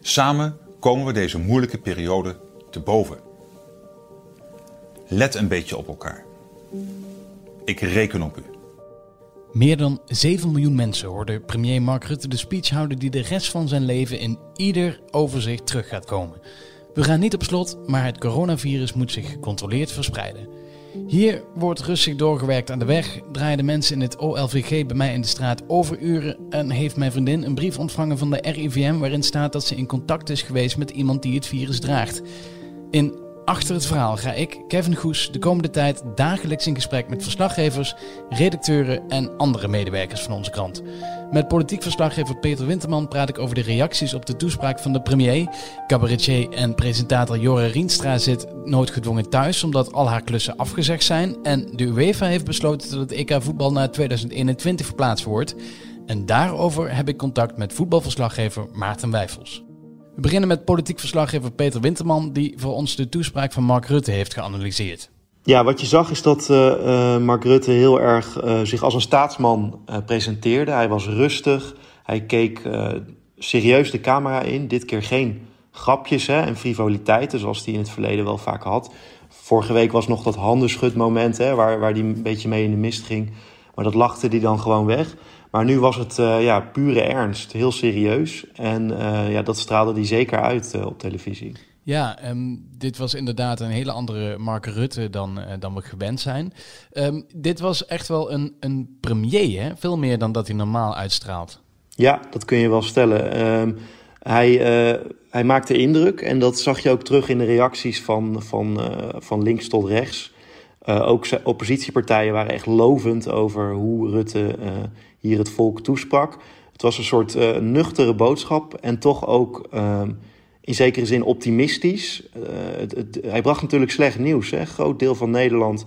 Samen komen we deze moeilijke periode te boven. Let een beetje op elkaar. Ik reken op u. Meer dan 7 miljoen mensen hoorden premier Mark Rutte de speech houden die de rest van zijn leven in ieder overzicht terug gaat komen. We gaan niet op slot, maar het coronavirus moet zich gecontroleerd verspreiden. Hier wordt rustig doorgewerkt aan de weg, draaien de mensen in het OLVG bij mij in de straat overuren en heeft mijn vriendin een brief ontvangen van de RIVM waarin staat dat ze in contact is geweest met iemand die het virus draagt. In Achter het verhaal ga ik, Kevin Goes, de komende tijd dagelijks in gesprek met verslaggevers, redacteuren en andere medewerkers van onze krant. Met politiek verslaggever Peter Winterman praat ik over de reacties op de toespraak van de premier. Cabaretier en presentator Jore Rienstra zit noodgedwongen thuis omdat al haar klussen afgezegd zijn. En de UEFA heeft besloten dat het EK voetbal naar 2021 verplaatst wordt. En daarover heb ik contact met voetbalverslaggever Maarten Wijfels. We beginnen met politiek verslaggever Peter Winterman, die voor ons de toespraak van Mark Rutte heeft geanalyseerd. Ja, wat je zag is dat uh, Mark Rutte heel erg uh, zich als een staatsman presenteerde. Hij was rustig, hij keek serieus de camera in. Dit keer geen grapjes hè, en frivoliteiten zoals hij in het verleden wel vaak had. Vorige week was nog dat handenschudmoment hè, waar, waar hij een beetje mee in de mist ging. Maar dat lachte hij dan gewoon weg. Maar nu was het uh, ja, pure ernst, heel serieus. En uh, ja, dat straalde hij zeker uit uh, op televisie. Ja, um, dit was inderdaad een hele andere Mark Rutte dan, dan we gewend zijn. Um, dit was echt wel een, een premier, hè? veel meer dan dat hij normaal uitstraalt. Ja, dat kun je wel stellen. Um, hij, hij maakte indruk en dat zag je ook terug in de reacties van, van, van links tot rechts. ook oppositiepartijen waren echt lovend over hoe Rutte hier het volk toesprak. Het was een soort uh, nuchtere boodschap en toch ook uh, in zekere zin optimistisch. Uh, het, hij bracht natuurlijk slecht nieuws. Een groot deel van Nederland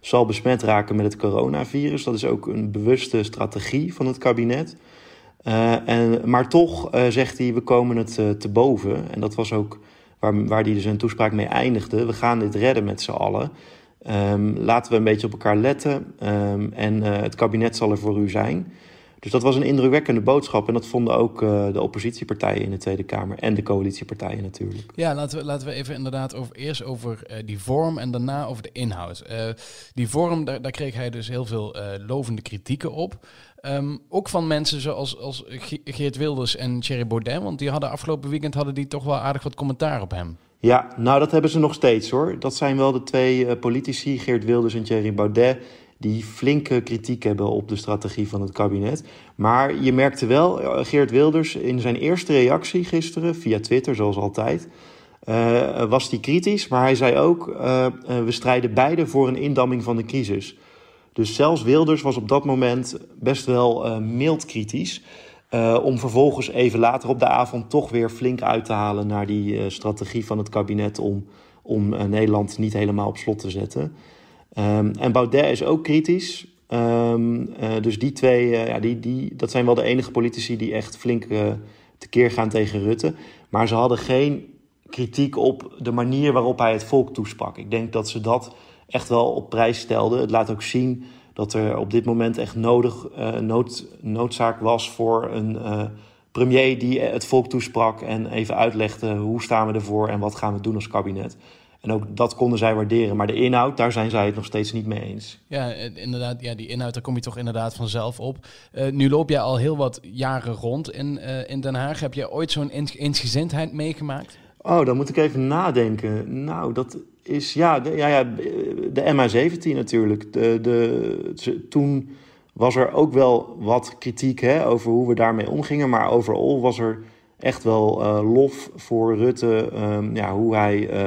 zal besmet raken met het coronavirus. Dat is ook een bewuste strategie van het kabinet. Uh, en, maar toch zegt hij, we komen het te boven. En dat was ook waar, waar hij dus toespraak mee eindigde. We gaan dit redden met z'n allen. Um, laten we een beetje op elkaar letten um, en uh, het kabinet zal er voor u zijn. Dus dat was een indrukwekkende boodschap en dat vonden ook uh, de oppositiepartijen in de Tweede Kamer en de coalitiepartijen natuurlijk. Ja, laten we, laten we even inderdaad over, eerst over uh, die vorm en daarna over de inhoud. die vorm, daar, kreeg hij dus heel veel lovende kritieken op. Um, ook van mensen zoals als Geert Wilders en Thierry Baudet, want die hadden afgelopen weekend hadden die toch wel aardig wat commentaar op hem. Ja, nou dat hebben ze nog steeds hoor. Dat zijn wel de twee uh, politici, Geert Wilders en Thierry Baudet, die flinke kritiek hebben op de strategie van het kabinet. Maar je merkte wel, uh, Geert Wilders in zijn eerste reactie gisteren, via Twitter zoals altijd, uh, was hij kritisch. Maar hij zei ook, we strijden beide voor een indamming van de crisis. Dus zelfs Wilders was op dat moment best wel mild kritisch. Uh, om vervolgens even later op de avond toch weer flink uit te halen naar die uh, strategie van het kabinet om, om uh, Nederland niet helemaal op slot te zetten. Um, en Baudet is ook kritisch. Um, dus die twee, ja, die, die, dat zijn wel de enige politici die echt flink tekeer gaan tegen Rutte. Maar ze hadden geen kritiek op de manier waarop hij het volk toesprak. Ik denk dat ze dat echt wel op prijs stelden. Het laat ook zien dat er op dit moment echt nodig, uh, nood, noodzaak was voor een uh, premier die het volk toesprak en even uitlegde hoe staan we ervoor en wat gaan we doen als kabinet. En ook dat konden zij waarderen. Maar de inhoud, daar zijn zij het nog steeds niet mee eens. Ja, inderdaad. Ja, die inhoud, daar kom je toch inderdaad vanzelf op. Uh, nu loop jij al heel wat jaren rond in, in Den Haag. Heb je ooit zo'n eensgezindheid meegemaakt? Oh, dan moet ik even nadenken. Nou, dat is ja, de, ja, ja, de MH17 natuurlijk. De, de, toen was er ook wel wat kritiek hè, over hoe we daarmee omgingen. Maar overal was er echt wel uh, lof voor Rutte. Um, ja, hoe hij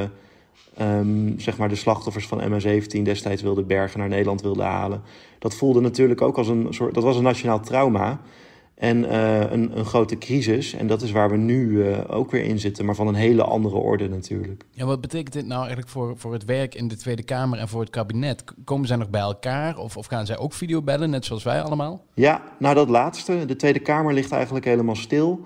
uh, um, zeg maar de slachtoffers van MH17 destijds wilde bergen naar Nederland wilde halen. Dat voelde natuurlijk ook als een soort. Dat was een nationaal trauma. En uh, een, een, grote crisis. En dat is waar we nu uh, ook weer in zitten, maar van een hele andere orde natuurlijk. Ja, wat betekent dit nou eigenlijk voor, voor het werk in de Tweede Kamer en voor het kabinet? Komen zij nog bij elkaar of, of gaan zij ook videobellen, net zoals wij allemaal? Ja, nou dat laatste. De Tweede Kamer ligt eigenlijk helemaal stil.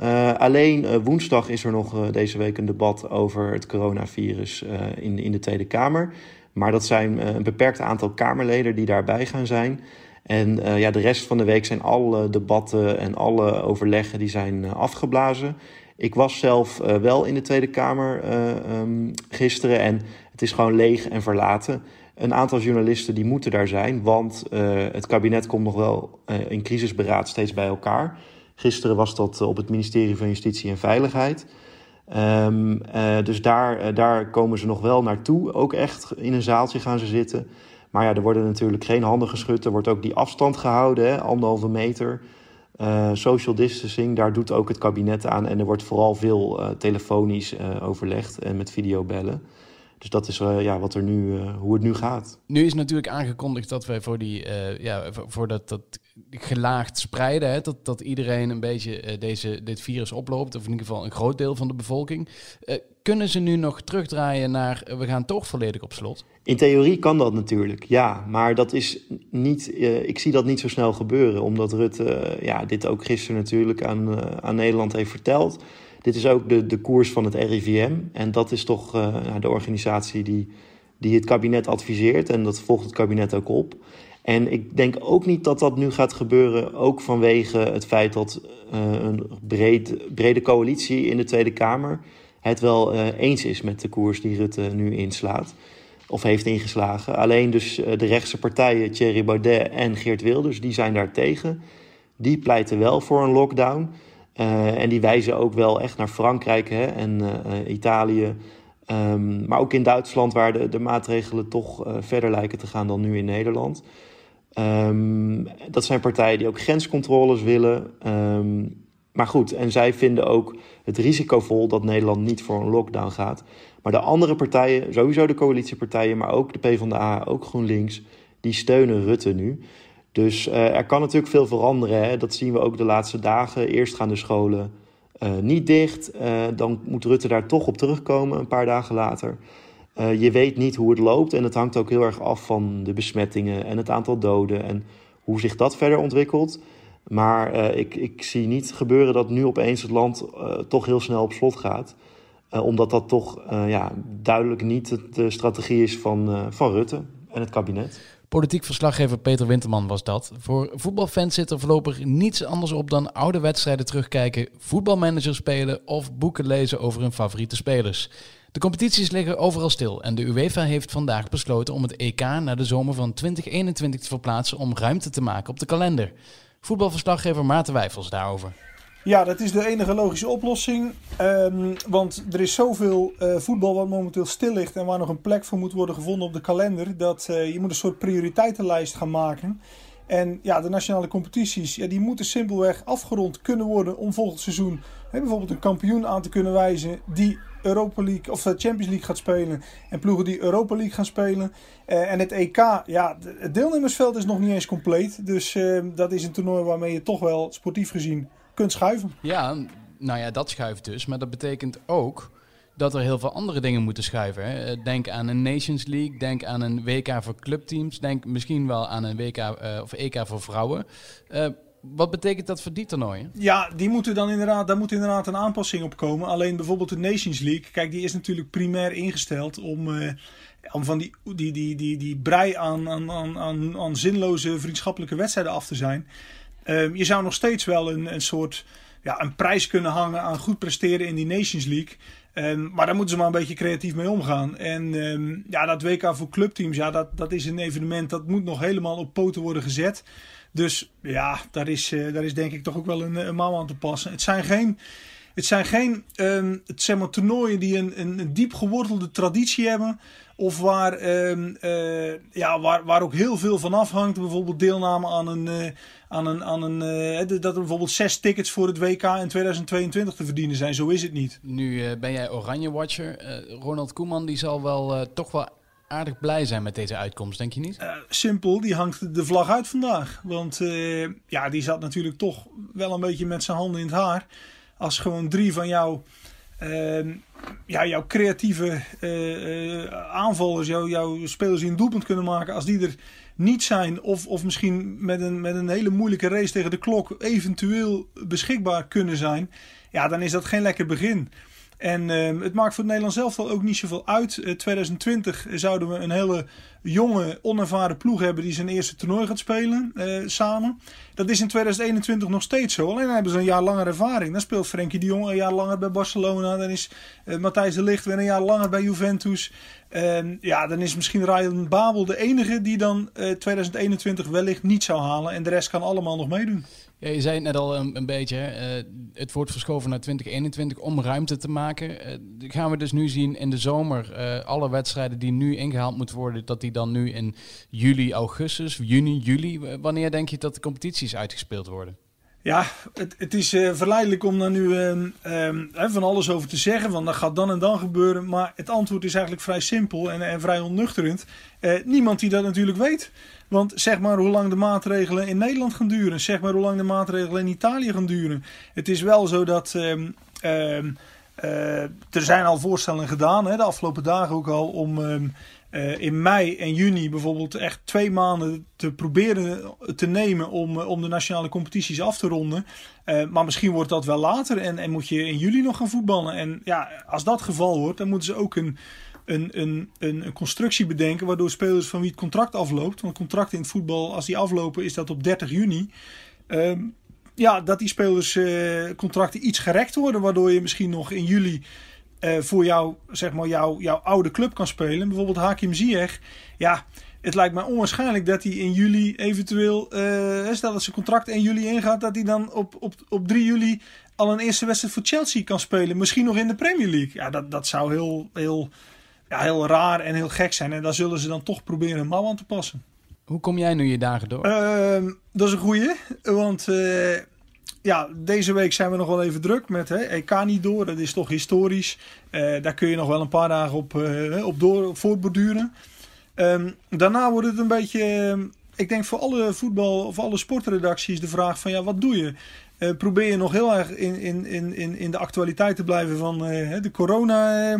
Uh, alleen woensdag is er nog deze week een debat over het coronavirus in, in de Tweede Kamer. Maar dat zijn een beperkt aantal Kamerleden die daarbij gaan zijn. En uh, ja, de rest van de week zijn alle debatten en alle overleggen die zijn uh, afgeblazen. Ik was zelf wel in de Tweede Kamer ehm, gisteren en het is gewoon leeg en verlaten. Een aantal journalisten die moeten daar zijn, want het kabinet komt nog wel in crisisberaad steeds bij elkaar. Gisteren was dat op het ministerie van Justitie en Veiligheid. Uh, dus daar, daar komen ze nog wel naartoe. Ook echt in een zaaltje gaan ze zitten. Maar ja, er worden natuurlijk geen handen geschud. Er wordt ook die afstand gehouden, hè, anderhalve meter. Uh, social distancing, daar doet ook het kabinet aan. En er wordt vooral veel telefonisch overlegd en met videobellen. Dus dat is ja, wat er nu, hoe het nu gaat. Nu is natuurlijk aangekondigd dat wij voor, die, ja, voor dat, dat gelaagd spreiden, hè, dat, dat iedereen een beetje deze, dit virus oploopt, of in ieder geval een groot deel van de bevolking. kunnen ze nu nog terugdraaien naar we gaan toch volledig op slot? In theorie kan dat natuurlijk, ja. Maar dat is niet, ik zie dat niet zo snel gebeuren, omdat Rutte ja, dit ook gisteren natuurlijk aan, aan Nederland heeft verteld. Dit is ook de, de koers van het RIVM. En dat is toch uh, de organisatie die, die het kabinet adviseert. En dat volgt het kabinet ook op. En ik denk ook niet dat dat nu gaat gebeuren, ook vanwege het feit dat uh, een breed, brede coalitie in de Tweede Kamer het wel uh, eens is met de koers die Rutte nu inslaat. Of heeft ingeslagen. Alleen dus de rechtse partijen, Thierry Baudet en Geert Wilders, die zijn daar tegen. Die pleiten wel voor een lockdown. En die wijzen ook wel echt naar Frankrijk hè, en Italië. Um, maar ook in Duitsland, waar de, de maatregelen toch verder lijken te gaan dan nu in Nederland. Um, dat zijn partijen die ook grenscontroles willen. Um, maar goed, en zij vinden ook het risicovol dat Nederland niet voor een lockdown gaat. Maar de andere partijen, sowieso de coalitiepartijen, maar ook de PvdA, ook GroenLinks, die steunen Rutte nu. Dus uh, er kan natuurlijk veel veranderen. Hè? Dat zien we ook de laatste dagen. Eerst gaan de scholen uh, niet dicht. Uh, dan moet Rutte daar toch op terugkomen een paar dagen later. Je weet niet hoe het loopt en het hangt ook heel erg af van de besmettingen en het aantal doden en hoe zich dat verder ontwikkelt. Maar ik, ik zie niet gebeuren dat nu opeens het land toch heel snel op slot gaat. omdat dat toch ja, duidelijk niet de strategie is van, van Rutte en het kabinet. Politiek verslaggever Peter Winterman was dat. Voor voetbalfans zit er voorlopig niets anders op dan oude wedstrijden terugkijken, voetbalmanager spelen of boeken lezen over hun favoriete spelers. De competities liggen overal stil en de UEFA heeft vandaag besloten om het EK naar de zomer van 2021 te verplaatsen om ruimte te maken op de kalender. Voetbalverslaggever Maarten Wijfels daarover. Ja, dat is de enige logische oplossing. Um, want er is zoveel uh, voetbal wat momenteel stil ligt en waar nog een plek voor moet worden gevonden op de kalender. Dat uh, je moet een soort prioriteitenlijst gaan maken. En ja, de nationale competities, ja, die moeten simpelweg afgerond kunnen worden om volgend seizoen hè, bijvoorbeeld een kampioen aan te kunnen wijzen die Europa League of Champions League gaat spelen. En ploegen die Europa League gaan spelen. Uh, en het EK, ja, het deelnemersveld is nog niet eens compleet. Dus uh, dat is een toernooi waarmee je toch wel sportief gezien kunt schuiven. Ja, nou ja, dat schuift dus. Maar dat betekent ook dat er heel veel andere dingen moeten schuiven. Hè. Eh, denk aan een Nations League, denk aan een WK voor clubteams, denk misschien wel aan een WK of EK voor vrouwen. Wat betekent dat voor die toernooien? Ja, die moeten dan inderdaad, daar moet inderdaad een aanpassing op komen. Alleen bijvoorbeeld de Nations League, kijk, die is natuurlijk primair ingesteld om, uh, om van die, die, die, die, die brei aan, aan, aan, aan zinloze vriendschappelijke wedstrijden af te zijn. Um, je zou nog steeds wel een, een soort ja, een prijs kunnen hangen aan goed presteren in die Nations League. Um, maar daar moeten ze maar een beetje creatief mee omgaan. En um, ja, dat WK voor clubteams, ja, dat, dat is een evenement dat moet nog helemaal op poten worden gezet. Dus ja, daar is, uh, daar is denk ik toch ook wel een, een mouw aan te passen. Het zijn geen, het zijn geen um, het, zeg maar, toernooien die een, een, een diep gewortelde traditie hebben. Of waar, um, uh, ja, waar, waar ook heel veel van afhangt. Bijvoorbeeld deelname aan een, aan een, aan een dat er bijvoorbeeld zes tickets voor het WK in 2022 te verdienen zijn. Zo is het niet. Nu ben jij Oranje Watcher. Ronald Koeman die zal wel toch wel aardig blij zijn met deze uitkomst, denk je niet? simpel, die hangt de vlag uit vandaag. Want ja, die zat natuurlijk toch wel een beetje met zijn handen in het haar. Als gewoon drie van jouw Ehm, ja, jouw creatieve uh, aanvallers, jouw, jouw spelers die een doelpunt kunnen maken, als die er niet zijn, of, of misschien met een, met een hele moeilijke race tegen de klok eventueel beschikbaar kunnen zijn, ja, dan is dat geen lekker begin. En ehm, het maakt voor het Nederlands zelf ook niet zoveel uit. 2020 zouden we een hele jonge, onervaren ploeg hebben die zijn eerste toernooi gaat spelen samen. Dat is in 2021 nog steeds zo. Alleen hebben ze een jaar langer ervaring. Dan speelt Frenkie de Jong een jaar langer bij Barcelona. Dan is Matthijs de Ligt weer een jaar langer bij Juventus. Ehm, ja, dan is misschien Ryan Babel de enige die dan 2021 wellicht niet zou halen. En de rest kan allemaal nog meedoen. Ja, je zei het net al een, een beetje, uh, het wordt verschoven naar 2021 om ruimte te maken. Uh, gaan we dus nu zien in de zomer uh, alle wedstrijden die nu ingehaald moeten worden, dat die dan nu in juli, augustus, juni, juli, wanneer denk je dat de competities uitgespeeld worden? Ja, het, het is verleidelijk om daar nu uh, uh, van alles over te zeggen. Want dat gaat dan en dan gebeuren. Maar het antwoord is eigenlijk vrij simpel en, en vrij onnuchterend. niemand die dat natuurlijk weet. Want zeg maar hoe lang de maatregelen in Nederland gaan duren. Zeg maar hoe lang de maatregelen in Italië gaan duren. Het is wel zo dat. Ehm, ehm, eh, er zijn al voorstellen gedaan, hè, de afgelopen dagen ook al, om ehm, eh, in mei en juni bijvoorbeeld echt twee maanden te proberen te nemen om, om de nationale competities af te ronden. Maar misschien wordt dat wel later en, en moet je in juli nog gaan voetballen. En ja, als dat geval wordt, dan moeten ze ook een een, een, een, constructie bedenken waardoor spelers van wie het contract afloopt, want contracten in het voetbal, als die aflopen, is dat op 30 juni. Ehm, ja, dat die spelers uh, contracten iets gerekt worden, waardoor je misschien nog in juli uh, voor jou, zeg maar, jouw jouw oude club kan spelen. Bijvoorbeeld Hakim Ziyech. Ja, het lijkt mij onwaarschijnlijk dat hij in juli eventueel, uh, stel dat zijn contract in juli ingaat, dat hij dan op, op, op 3 juli al een eerste wedstrijd voor Chelsea kan spelen. Misschien nog in de Premier League. Ja, dat, dat zou heel, heel ja, heel raar en heel gek zijn. En daar zullen ze dan toch proberen een mouw aan te passen. Hoe kom jij nu je dagen door? Uh, dat is een goeie. Want uh, ja, deze week zijn we nog wel even druk met hè, EK niet door. Dat is toch historisch. Uh, daar kun je nog wel een paar dagen op, eh, op, door, voortborduren. Um, daarna wordt het een beetje... ik denk voor alle voetbal of alle sportredacties de vraag van ja, wat doe je? probeer je nog heel erg in, in, in, in de actualiteit te blijven van de corona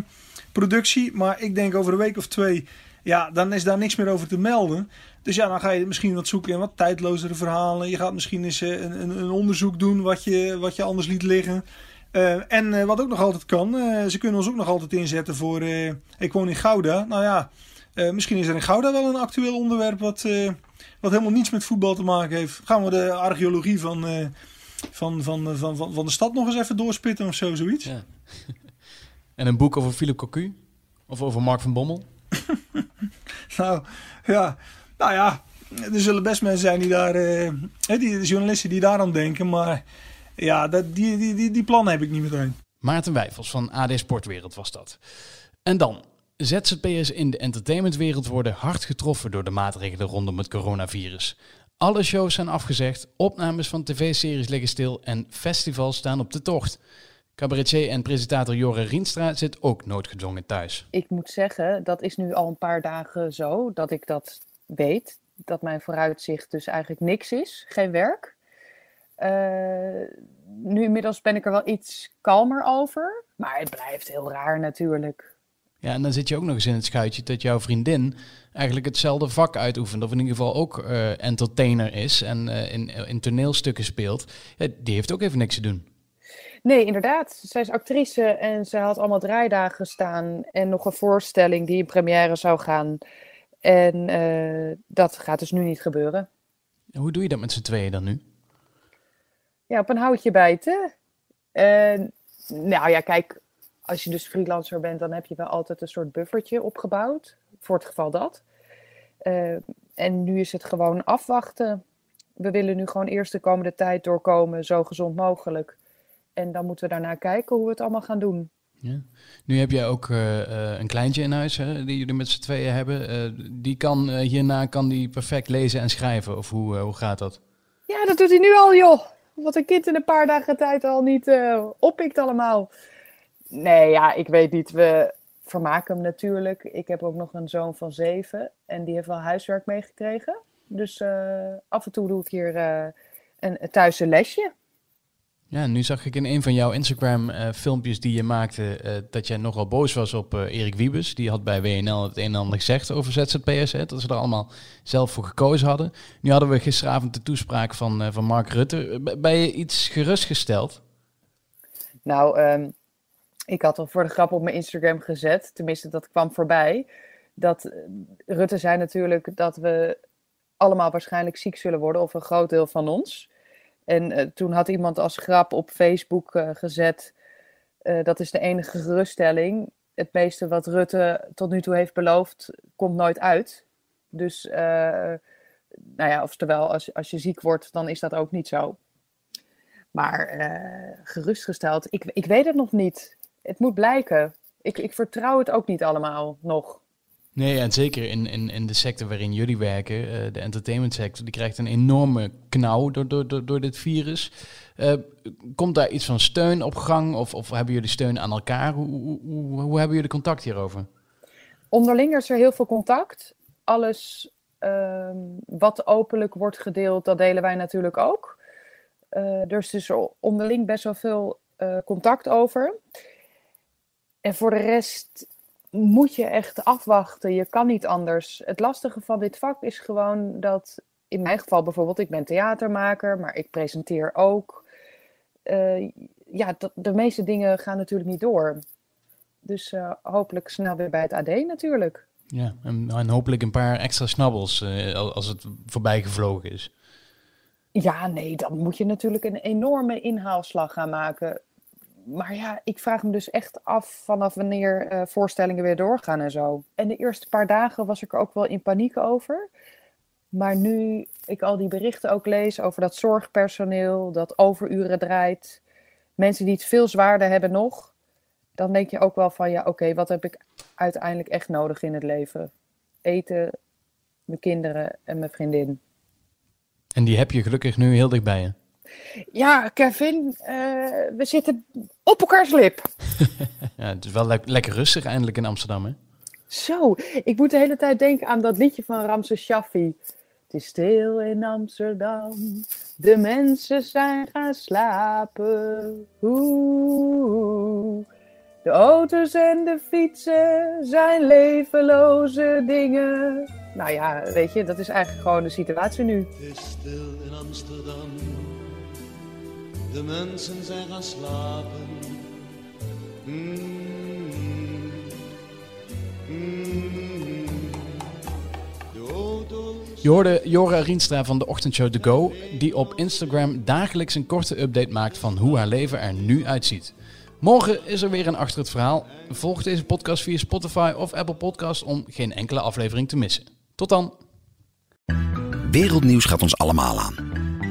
productie. Maar ik denk over een week of twee, ja, dan is daar niks meer over te melden. Dus ja, dan ga je misschien wat zoeken in wat tijdlozere verhalen. Je gaat misschien eens eh, een, een, een onderzoek doen wat je, wat je anders liet liggen. Uh, en uh, wat ook nog altijd kan, ze kunnen ons ook nog altijd inzetten voor. ik woon in Gouda. Nou ja, misschien is er in Gouda wel een actueel onderwerp wat, wat helemaal niets met voetbal te maken heeft. Gaan we de archeologie van, van, van, van, van, van de stad nog eens even doorspitten of zo, zoiets? Ja. En een boek over Philip Cocu? Of over Mark van Bommel? nou, ja. Nou ja, er zullen best mensen zijn die daar... Uh, die journalisten die daarom denken. Maar ja, dat, die, die, die, die plannen heb ik niet meteen. Maarten Wijfels van AD Sportwereld was dat. En dan... ZZP'ers in de entertainmentwereld worden hard getroffen door de maatregelen rondom het coronavirus. Alle shows zijn afgezegd, opnames van tv-series liggen stil en festivals staan op de tocht. Cabaretier en presentator Jorre Rienstra zit ook noodgedwongen thuis. Ik moet zeggen, dat is nu al een paar dagen zo dat ik dat weet. Dat mijn vooruitzicht dus eigenlijk niks is, geen werk. Uh, nu inmiddels ben ik er wel iets kalmer over. Maar het blijft heel raar natuurlijk. Ja, en dan zit je ook nog eens in het schuitje dat jouw vriendin eigenlijk hetzelfde vak uitoefent. Of in ieder geval ook uh, entertainer is en uh, in, in toneelstukken speelt. Ja, die heeft ook even niks te doen. Nee, inderdaad. Zij is actrice en ze had allemaal draaidagen staan en nog een voorstelling die in première zou gaan. En uh, dat gaat dus nu niet gebeuren. hoe doe je dat met z'n tweeën dan nu? Ja, op een houtje bijten. En, nou ja, kijk, als je dus freelancer bent, dan heb je wel altijd een soort buffertje opgebouwd. Voor het geval dat. Uh, en nu is het gewoon afwachten. We willen nu gewoon eerst de komende tijd doorkomen, zo gezond mogelijk. En dan moeten we daarna kijken hoe we het allemaal gaan doen. Ja. Nu heb jij ook uh, uh, een kleintje in huis, hè, die jullie met z'n tweeën hebben. Uh, die kan hierna kan die perfect lezen en schrijven, of hoe, hoe gaat dat? Ja, dat doet hij nu al, joh. Wat een kind in een paar dagen tijd al niet oppikt allemaal. Nee, ja, ik weet niet. We vermaken hem natuurlijk. Ik heb ook nog een zoon van zeven en die heeft wel huiswerk meegekregen. Dus af en toe doe ik hier een, thuis een lesje. Ja, nu zag ik in een van jouw Instagram-filmpjes die je maakte uh, dat jij nogal boos was op uh, Erik Wiebes. Die had bij WNL het een en ander gezegd over ZZP'ers, hè, dat ze er allemaal zelf voor gekozen hadden. Nu hadden we gisteravond de toespraak van, van Mark Rutte. Ben je iets gerustgesteld? Nou, um, ik had al voor de grap op mijn Instagram gezet, tenminste dat kwam voorbij, dat eh, Rutte zei natuurlijk dat we allemaal waarschijnlijk ziek zullen worden, of een groot deel van ons. En uh, toen had iemand als grap op Facebook uh, gezet, dat is de enige geruststelling. Het meeste wat Rutte tot nu toe heeft beloofd, komt nooit uit. Dus, nou ja, oftewel, als, als je ziek wordt, dan is dat ook niet zo. Maar gerustgesteld, ik, ik weet het nog niet het moet blijken. Ik, ik vertrouw het ook niet allemaal nog. Nee, en zeker in, in, in de sector waarin jullie werken, uh, de entertainment sector, die krijgt een enorme knauw door, door, door, door dit virus. Uh, komt daar iets van steun op gang of, of hebben jullie steun aan elkaar? Hoe, hoe, hoe, hebben jullie contact hierover? Onderling is er heel veel contact. Alles uh, wat openlijk wordt gedeeld, dat delen wij natuurlijk ook. Uh, er is dus onderling best wel veel contact over. En voor de rest moet je echt afwachten. Je kan niet anders. Het lastige van dit vak is gewoon dat, in mijn geval bijvoorbeeld, ik ben theatermaker, maar ik presenteer ook. Uh, ja, de meeste dingen gaan natuurlijk niet door. Dus uh, hopelijk snel weer bij het AD natuurlijk. Ja, en, en hopelijk een paar extra snabbels uh, als het voorbij gevlogen is. Ja, nee, dan moet je natuurlijk een enorme inhaalslag gaan maken maar ja, ik vraag me dus echt af vanaf wanneer uh, voorstellingen weer doorgaan en zo. En de eerste paar dagen was ik er ook wel in paniek over. Maar nu ik al die berichten ook lees over dat zorgpersoneel, dat overuren draait, mensen die het veel zwaarder hebben nog, dan denk je ook wel van ja, oké, wat heb ik uiteindelijk echt nodig in het leven? Eten, mijn kinderen en mijn vriendin. En die heb je gelukkig nu heel dichtbij je. Ja, Kevin, uh, we zitten op elkaars lip. ja, het is wel le lekker rustig eindelijk in Amsterdam, hè? Zo, ik moet de hele tijd denken aan dat liedje van Ramses Shaffi. Het is stil in Amsterdam, de mensen zijn gaan slapen. Oeh. De auto's en de fietsen zijn levenloze dingen. Nou ja, weet je, dat is eigenlijk gewoon de situatie nu. Het is stil in Amsterdam de mensen zijn gaan slapen. Mm -hmm. Je hoorde Jora Rienstra van de ochtendshow The Go, die op Instagram dagelijks een korte update maakt van hoe haar leven er nu uitziet. Morgen is er weer een achter het verhaal. Volg deze podcast via Spotify of Apple Podcasts om geen enkele aflevering te missen. Tot dan. Wereldnieuws gaat ons allemaal aan.